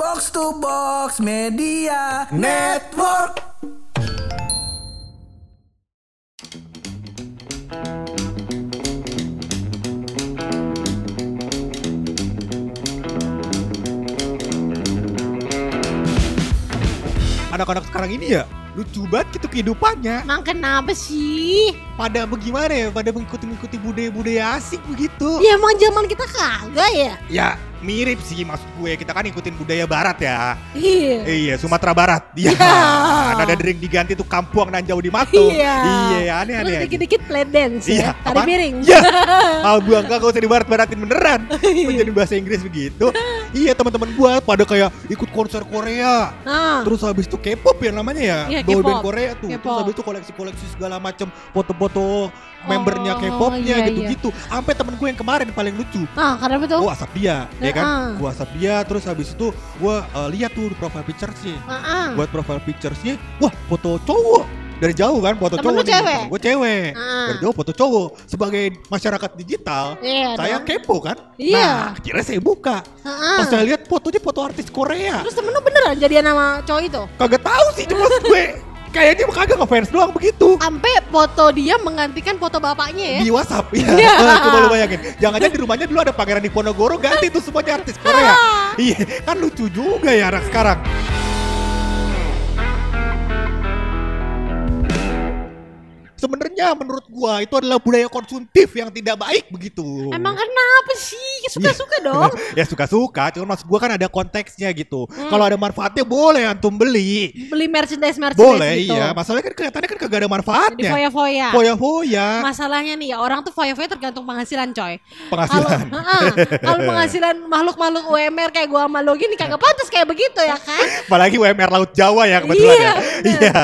Box to Box Media Network. anak-anak sekarang ini ya lucu banget gitu kehidupannya Emang kenapa sih? pada bagaimana ya pada mengikuti-mengikuti budaya-budaya asing begitu Ya emang zaman kita kagak ya? ya mirip sih maksud gue kita kan ikutin budaya barat ya Iya. Eh, iya Sumatera Barat iya Ya. nada dering diganti tuh kampuang dan jauh di matu Iya. iya aneh Terus aneh dikit-dikit play dance Iya, ya. Tari piring. Iya. Ah, buang gak usah dibarat-baratin beneran. Menjadi bahasa Inggris begitu. iya, teman-teman gua pada kayak ikut konser Korea. Nah, Terus habis itu K-pop ya namanya ya. Iya, Boy band. Korea tuh. Terus habis itu koleksi-koleksi segala macam foto-foto membernya Oh, K-popnya iya, gitu-gitu. Sampai temen gue yang kemarin paling lucu. nah karena betul. Gua WhatsApp dia, ya kan? Heeh. Gua WhatsApp dia terus habis itu gua eh, lihat tuh profile pictures-nya. Heeh. Buat profile pictures-nya, wah foto cowok dari jauh kan foto Temen cowok cewek? gue cewek Heeh. dari jauh foto cowok sebagai masyarakat digital Iya. saya dong. kepo kan Iya. nah akhirnya saya buka Heeh. pas saya lihat fotonya foto artis Korea Terus temen lu beneran jadian sama cowok itu? kagak tahu sih cuma gue kayaknya kagak ngefans doang begitu Sampai foto dia menggantikan foto bapaknya ya? di WhatsApp ya. Iya. Coba lu bayangin. Jangan-jangan di rumahnya dulu ada pangeran Diponegoro ganti tuh semuanya artis Korea. iya, kan lucu juga ya anak sekarang. Sebenarnya menurut gua itu adalah budaya konsumtif yang tidak baik begitu. Emang kenapa sih? Suka-suka dong. ya suka-suka, cuman maksud gua kan ada konteksnya gitu. Hmm. Kalau ada manfaatnya boleh antum beli. Beli merchandise merchandise Boleh gitu. iya, masalahnya kan kelihatannya kan kagak ada Jadi manfaatnya. foya-foya. Foya-foya, Masalahnya nih ya orang tuh foya-foya tergantung penghasilan coy. Kalau penghasilan. Heeh, kalau penghasilan makhluk-makhluk UMR kayak gua sama lo gini kagak pantas kayak begitu ya kan? Apalagi UMR Laut Jawa ya kebetulan Iya, ya. Iya.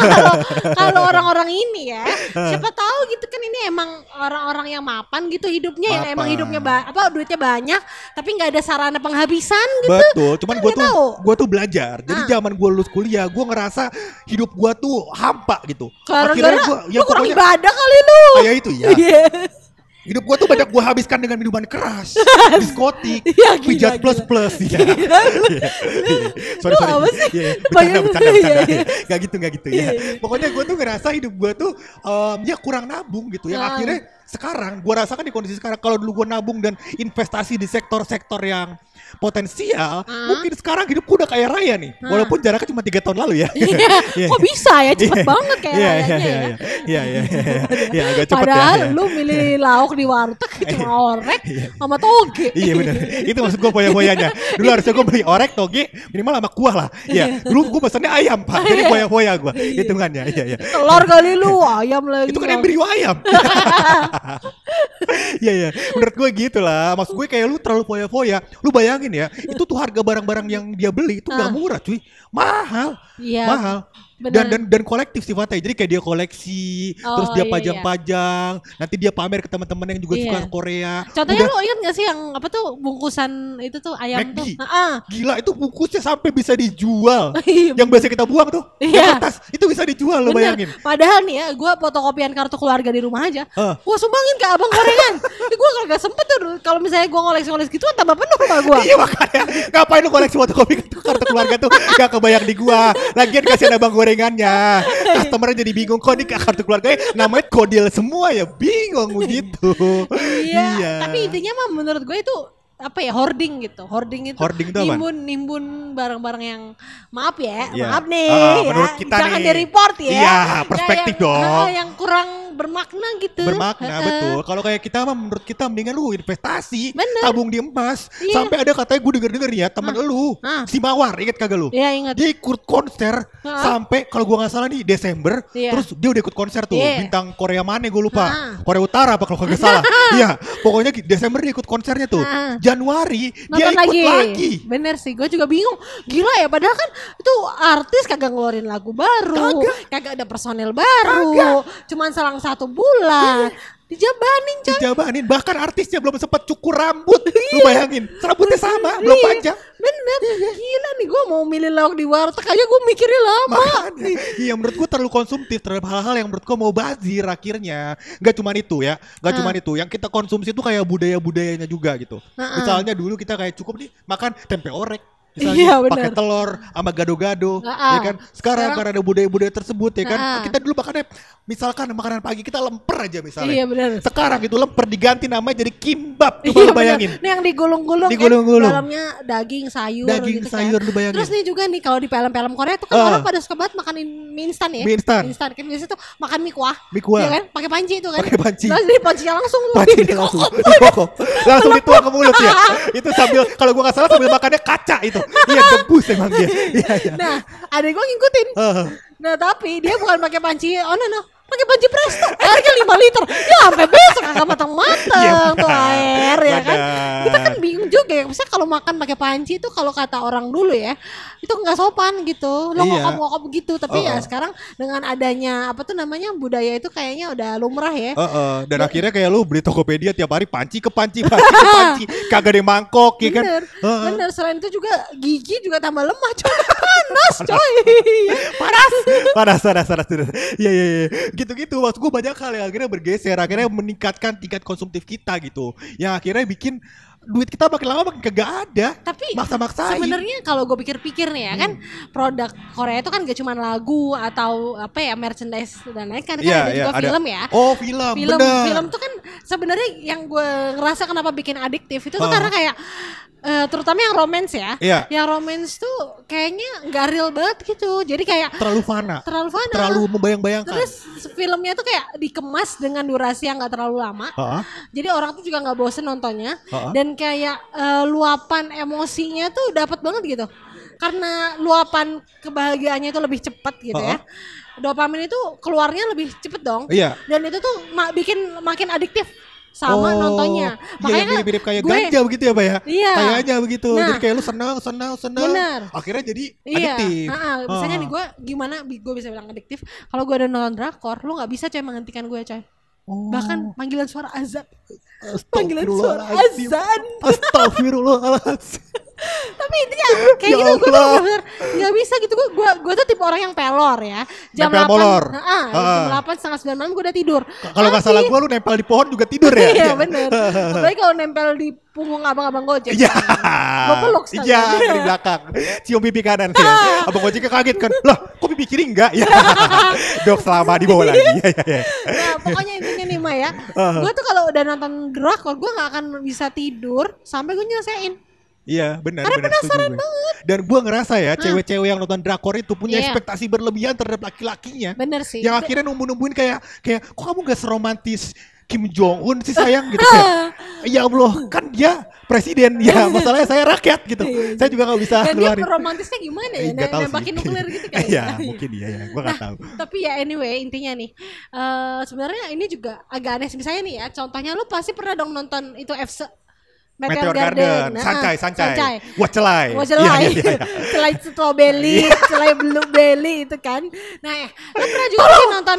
Kalau kalau orang-orang ini ya, siapa tahu gitu kan ini emang orang-orang yang mapan gitu hidupnya yang Mapan. emang hidupnya apa duitnya banyak tapi nggak ada sarana penghabisan gitu. Betul, cuman Kan gue nggak tuh gue tuh belajar. Jadi Ah. zaman gue lulus kuliah, gue ngerasa hidup gue tuh hampa gitu. Gara-gara gua lu kurang ibadah kali lu. kayak itu ya. Iya. Hidup gue tuh banyak gue habiskan dengan minuman keras, diskotik, Iya, gila, pijat gila. plus plus ya. sorry Lu sorry. apa sih? Iya, iya. Bercanda bercanda bercanda. Iya, iya. Gak gitu gak gitu Iya, ya. iya. Pokoknya gue tuh ngerasa hidup gue tuh em, ya kurang nabung gitu ya. Ah. Akhirnya sekarang gue rasakan di kondisi sekarang kalau dulu gue nabung dan investasi di sektor-sektor yang potensial, Ah. mungkin sekarang hidup gue udah kaya raya nih. Ah. Walaupun jaraknya cuma tiga tahun lalu ya. Iya. Kok bisa ya cepet Iya. banget kayak Iya, rayanya iya, ya. iya, iya, iya, agak cepet Padahal ya. lu milih lauk di warteg cuma orek sama toge. Iya benar. Itu maksud gue foya-foyanya. Dulu harusnya gue beli orek toge minimal sama kuah lah. Iya. Dulu gue pesannya ayam pak. Jadi foya-foya gue. Hitungannya. Iya iya. Telur kali lu, ayam lagi. Itu kan Bang. embrio ayam. Iya iya. Menurut gue gitu lah. Maksud gue kayak lu terlalu foya-foya. Lu bayangin ya. Itu tuh harga barang-barang yang dia beli itu nggak Ah. murah cuy. Mahal. Iya. Mahal. Bener. Dan, dan dan kolektif sifatnya. Jadi kayak dia koleksi, Oh, terus dia iya, pajang-pajang, nanti dia pamer ke teman-teman yang juga Iya. suka Korea. Contohnya Udah- lu ingat gak sih yang apa tuh bungkusan itu tuh ayam McD. tuh? Heeh. Gila itu bungkusnya sampai bisa dijual. Iya, yang biasa kita buang tuh, Iya. yang kertas itu bisa dijual lo bayangin. Padahal nih ya, gue fotokopian kartu keluarga di rumah aja. Ah. Gue sumbangin ke abang gorengan. gue kagak sempet tuh. Kalau misalnya gue ngoleksi-ngoleksi gitu kan tambah penuh rumah gue. Iya makanya ngapain lu koleksi fotokopi kartu, keluarga tuh gak kebayang di gua. Lagian kasihan abang gorengannya. Customernya jadi bingung kok ini kartu keluarganya namanya kodil semua ya bingung begitu. Iya. Tapi intinya mah menurut gue itu apa ya hoarding gitu. Hoarding itu Hoarding itu nimbun nimbun barang-barang yang maaf ya, Iya. maaf nih Ah, ya. menurut kita Jangan nih. di report ya. Iya, Ya, perspektif yang- dong. ah, yang kurang bermakna gitu. Bermakna Heeh. betul. Kalau kayak kita mah menurut kita mendingan lu investasi, Bener. tabung di emas. Iya. Sampai ada katanya gue denger-denger ya temen lu, Ah. si Mawar, inget kagak lu? Iya ingat. Dia ikut konser Ah. sampai kalau gua nggak salah nih Desember, Iya. terus dia udah ikut konser tuh Iya. bintang Korea mana gue lupa, Ah. Korea Utara apa kalau kagak salah, iya pokoknya Desember dia ikut konsernya tuh, Ah. Januari dia Nonton ikut lagi, Bener sih, gue juga bingung. Gila ya, padahal kan itu artis kagak ngeluarin lagu baru, kagak, ada personel baru, cuman selang satu bulan. Dijabanin coy. dijabanin bahkan artisnya belum sempat cukur rambut, lu bayangin, rambutnya sama, belum Iya, panjang, Bener, gila nih gue mau milih lauk di warteg aja gue mikirnya lama. Makanya, iya menurut gua terlalu konsumtif terhadap hal-hal yang menurut gua mau bazir akhirnya. Gak cuma itu ya, gak Ah. cuma itu. Yang kita konsumsi itu kayak budaya-budayanya juga gitu. Ah, ah. Misalnya dulu kita kayak cukup nih makan tempe orek. Misalnya Iya, pakai telur sama gado-gado, ya kan? Sekarang, Sekarang- karena ada budaya-budaya tersebut ya kan. Kita dulu makannya misalkan makanan pagi kita lemper aja misalnya. Iya benar. Sekarang itu lemper diganti namanya jadi kimbab. Coba Iya, lu bayangin. bener. Nih yang digulung-gulung Digulung-gulung. kan dalamnya daging, sayur Daging, gitu sayur, kan. lu bayangin. Terus nih juga nih kalau di film-film Korea tuh kan Ah. orang pada suka banget makan mie instan ya. Mie instan. Instan kan biasanya tuh makan mie kuah. Mie kuah. Iya kan? Pakai panci itu kan. Pakai panci. Terus di pancinya langsung tuh. Pancinya langsung dikokok. langsung dituang ke mulut ya. itu sambil kalau gua nggak salah sambil makannya kaca itu. Iya debus emang dia. Iya iya. Nah, adek gue ngikutin. Heeh. Nah, tapi dia bukan pakai panci. Oh, no, no. Pakai panci presto. Airnya 5 liter. Ya sampai besok kagak matang-matang Iya, tuh benar. air ya kan. Kita kan bingung juga ya. Misalnya kalau makan pakai panci itu kalau kata orang dulu ya, itu nggak sopan gitu. Lo Iya. ngokop-ngokop gitu. Tapi Oh, ya oh. sekarang dengan adanya apa tuh namanya budaya itu kayaknya udah lumrah ya. Heeh, dan akhirnya kayak lu beli Tokopedia tiap hari panci ke panci, panci ke panci, kagak ada yang mangkok ya kan. Bener, Heeh. bener. Selain itu juga gigi juga tambah lemah coy. Panas coy. panas panas panas panas iya iya iya gitu-gitu maksud gue banyak hal yang akhirnya bergeser akhirnya meningkatkan tingkat konsumtif kita gitu yang akhirnya bikin duit kita makin lama makin kagak ada. Tapi maksa-maksain. sebenarnya kalau gue pikir-pikir nih ya kan produk Korea itu kan gak cuma lagu atau apa ya merchandise dan lain kan, kan Iya, ada iya, juga film ya. oh film, film benar film tuh kan sebenarnya yang gue ngerasa kenapa bikin adiktif itu tuh karena kayak eh, terutama yang romance ya. Iya. Yang romance tuh kayaknya nggak real banget gitu. Jadi kayak terlalu fana terlalu fana. terlalu membayang-bayangkan Terus filmnya tuh kayak dikemas dengan durasi yang nggak terlalu lama. Heeh. Jadi orang tuh juga nggak bosen nontonnya Ha-ha. dan kayak eh, luapan emosinya tuh dapat banget gitu. Karena luapan kebahagiaannya itu lebih cepat gitu ya. Dopamin itu keluarnya lebih cepet dong. Iya. Dan itu tuh ma- bikin makin adiktif sama Oh, nontonnya. Iya yang mirip-mirip kayak gue- ganja begitu ya Pak ya? Iya. Kayaknya begitu. Nah. jadi kayak lu senang, senang, senang. Bener. Akhirnya jadi Iya, adiktif. Heeh, misalnya Ah. nih gue gimana gue bisa bilang adiktif kalau gue ada nonton drakor, lu nggak bisa coy menghentikan gue coy. Oh. Bahkan panggilan suara azan, panggilan suara azan. Astagfirullahaladzim. Tapi intinya kayak Ya gitu gue tuh bener-bener nggak bisa gitu gue gue gue tuh tipe orang yang pelor ya. Jam Nempel 8 molor. Heeh, jam. 8 setengah 9 malam gue udah tidur. Kalau nggak salah gua lu nempel di pohon juga tidur ya? Iya bener. Apalagi kalau nempel di punggung abang-abang gojek. Iya. Gua peluk. Iya, dari belakang. Cium pipi kanan ya. Abang ojeknya kaget kan. Lah, kok pipi kiri enggak? Ya. Dok selama di bawah lagi. Iya, iya, iya. Nah pokoknya intinya nih Ma ya Uh-huh. Gue tuh kalau udah nonton drakor Gue gak akan bisa tidur Sampai gue nyelesain Iya, benar Karena benar penasaran setuju gue. Dan gua ngerasa ya, cewek-cewek yang nonton drakor itu punya Iya. ekspektasi berlebihan terhadap laki-lakinya. Bener sih. Yang akhirnya nunggu-nungguin kayak kayak kok kamu gak seromantis Kim Jong Un sih sayang? Gitu kayak ya Allah kan dia presiden ya masalahnya saya rakyat gitu. Saya juga nggak bisa Iya, Dan dia keluarin. romantisnya gimana ya? Eh, nggak tahu sih. nuklir gitu kan Iya, mungkin iya ya, gua nggak tahu. Tapi ya anyway intinya nih eh sebenarnya ini juga agak aneh Misalnya nih ya Contohnya lu pasti pernah dong nonton itu FC Meteor Garden, Nah, sancai, sancai, Sancai wacelai, Oh Iya, celai, iya, iya, iya. celai strawberry, celai blueberry itu kan. Nah, ya, pernah juga sih nonton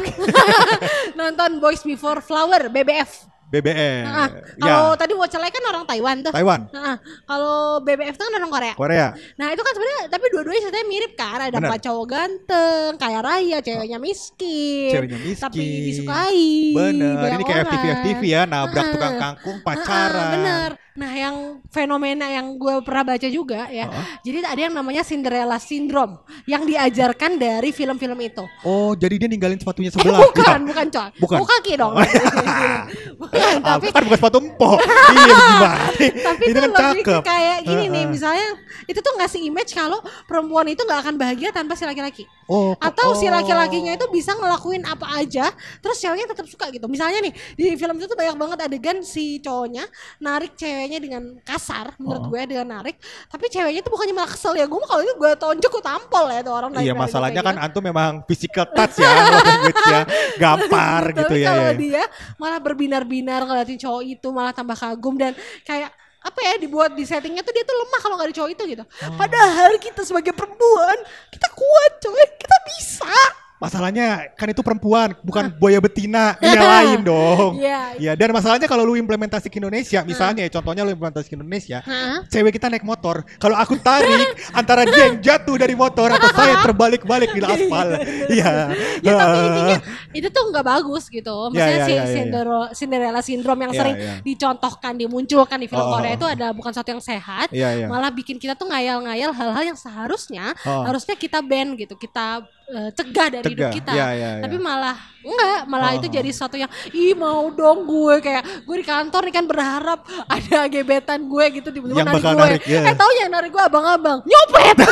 nonton Boys Before Flower BBF. BBM, Nah, ya, kalau tadi Wacelai kan orang Taiwan tuh. Taiwan, Nah, kalau BBF itu kan orang Korea. Korea, Nah itu kan sebenarnya tapi dua-duanya ceritanya mirip kan ada empat cowok ganteng kaya raya ceweknya miskin Ceweknya miskin. tapi disukai bener. Ini kayak. FTV FTV ya, nabrak Ah. tukang kangkung Ah, pacaran. bener nah yang fenomena yang gue pernah baca juga ya Ah. jadi ada yang namanya Cinderella Syndrome yang diajarkan dari film-film itu Oh, jadi dia ninggalin sepatunya Eh, sebelah. bukan Iya. bukan coy Bukan. bukan kaki dong bukan Ah, tapi kan bukan sepatu empok. iya gimana? tapi itu kan lebih ke cakep. kayak gini nih Heeh. misalnya itu tuh ngasih image kalau perempuan itu nggak akan bahagia tanpa si laki-laki Oh, atau si oh. laki-lakinya itu bisa ngelakuin apa aja terus ceweknya tetap suka gitu misalnya nih di film itu tuh banyak banget adegan si cowoknya narik ceweknya dengan kasar menurut Oh. gue dengan narik tapi ceweknya tuh bukannya malah kesel ya gue kalau itu gue tonjok gue tampol ya tuh orang Iya masalahnya kan antum memang physical touch ya, language ya, gampar gitu ya. kalau ya. dia malah berbinar-binar ngeliatin cowok itu malah tambah kagum dan kayak apa ya dibuat di settingnya tuh dia tuh lemah kalau nggak ada cowok itu gitu. Oh. Padahal kita sebagai perempuan kita kuat coy, kita bisa. Masalahnya kan itu perempuan, bukan buaya betina. Ini yang lain dong. Iya. Ya, dan masalahnya kalau lu implementasi ke Indonesia, misalnya ya contohnya lu implementasi ke Indonesia, cewek kita naik motor. Kalau aku tarik antara dia yang jatuh dari motor atau saya terbalik-balik di aspal. Iya. Ya tapi Ah. intinya itu tuh nggak bagus gitu. Maksudnya Ya, ya, si ya, ya, ya. Cinderella, Cinderella syndrome yang Ya, sering ya. dicontohkan, dimunculkan di film Oh, Korea itu adalah bukan sesuatu yang sehat. Iya, iya. Malah bikin kita tuh ngayal-ngayal hal-hal yang seharusnya Oh. harusnya kita ban gitu, kita eh, cegah dari hidup Tegak. kita. Iya, iya, iya. Tapi malah enggak, malah Oh, itu jadi sesuatu yang ih mau dong gue kayak gue di kantor nih kan berharap ada gebetan gue gitu tiba-tiba narik gue. narik, iya. Eh tahu yang narik gue abang-abang nyopet.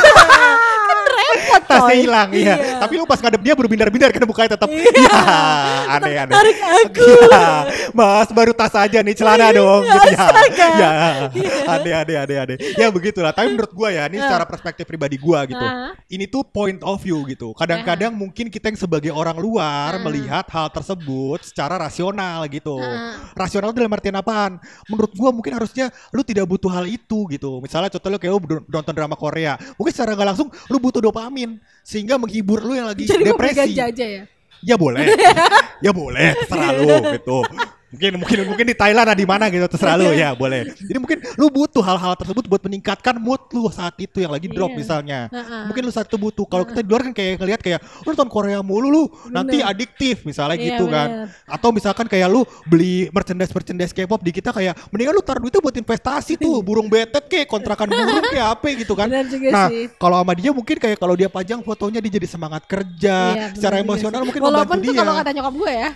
tasnya hilang iya. Tapi lu pas ngadep dia berbindar-bindar kan bukanya tetap iya. aneh aneh. Tarik aku. Iya. Mas baru tas aja nih celana dong gitu ya. Ya. Aneh aneh aneh aneh. Ya begitulah. Tapi menurut gua ya, ini secara perspektif pribadi gua gitu. Ini tuh point of view gitu. Kadang-kadang mungkin kita yang sebagai orang luar melihat hal tersebut secara rasional gitu. Rasional dalam artian apaan? Menurut gua mungkin harusnya lu tidak butuh hal itu gitu. Misalnya contoh lu kayak lu nonton drama Korea. Mungkin secara nggak langsung lu butuh dopamin sehingga menghibur lu yang lagi Jadi depresi. ganja aja ya. Ya boleh. ya boleh, terserah lu gitu. Mungkin mungkin mungkin di Thailand ada di mana gitu terserah lu ya boleh. Jadi mungkin lu butuh hal-hal tersebut buat meningkatkan mood lu saat itu yang lagi drop Iya. misalnya. Heeh. Mungkin lu saat itu butuh. Kalau kita di luar kan kayak ngelihat kayak lu nonton Korea mulu lu nanti adiktif misalnya Iya, gitu kan. bener. Atau misalkan kayak lu beli merchandise merchandise K-pop di kita kayak mendingan lu taruh duitnya buat investasi tuh burung betet kayak kontrakan burung kayak apa gitu kan. Bener nah, kalau sama dia mungkin kayak kalau dia pajang fotonya dia jadi semangat kerja, Iya, secara bener emosional sih. mungkin Walaupun tuh kalau kata nyokap gue ya,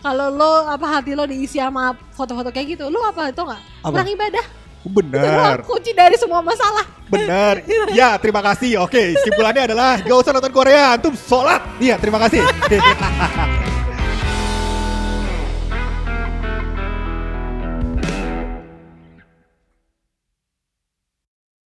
kalau lo apa hati lo diisi sama foto-foto kayak gitu, lo apa itu nggak? Kurang ibadah. Doang kunci dari semua masalah. bener. ya, terima kasih. Oke, kesimpulannya adalah gak usah nonton Korea, antum sholat. Iya, terima kasih.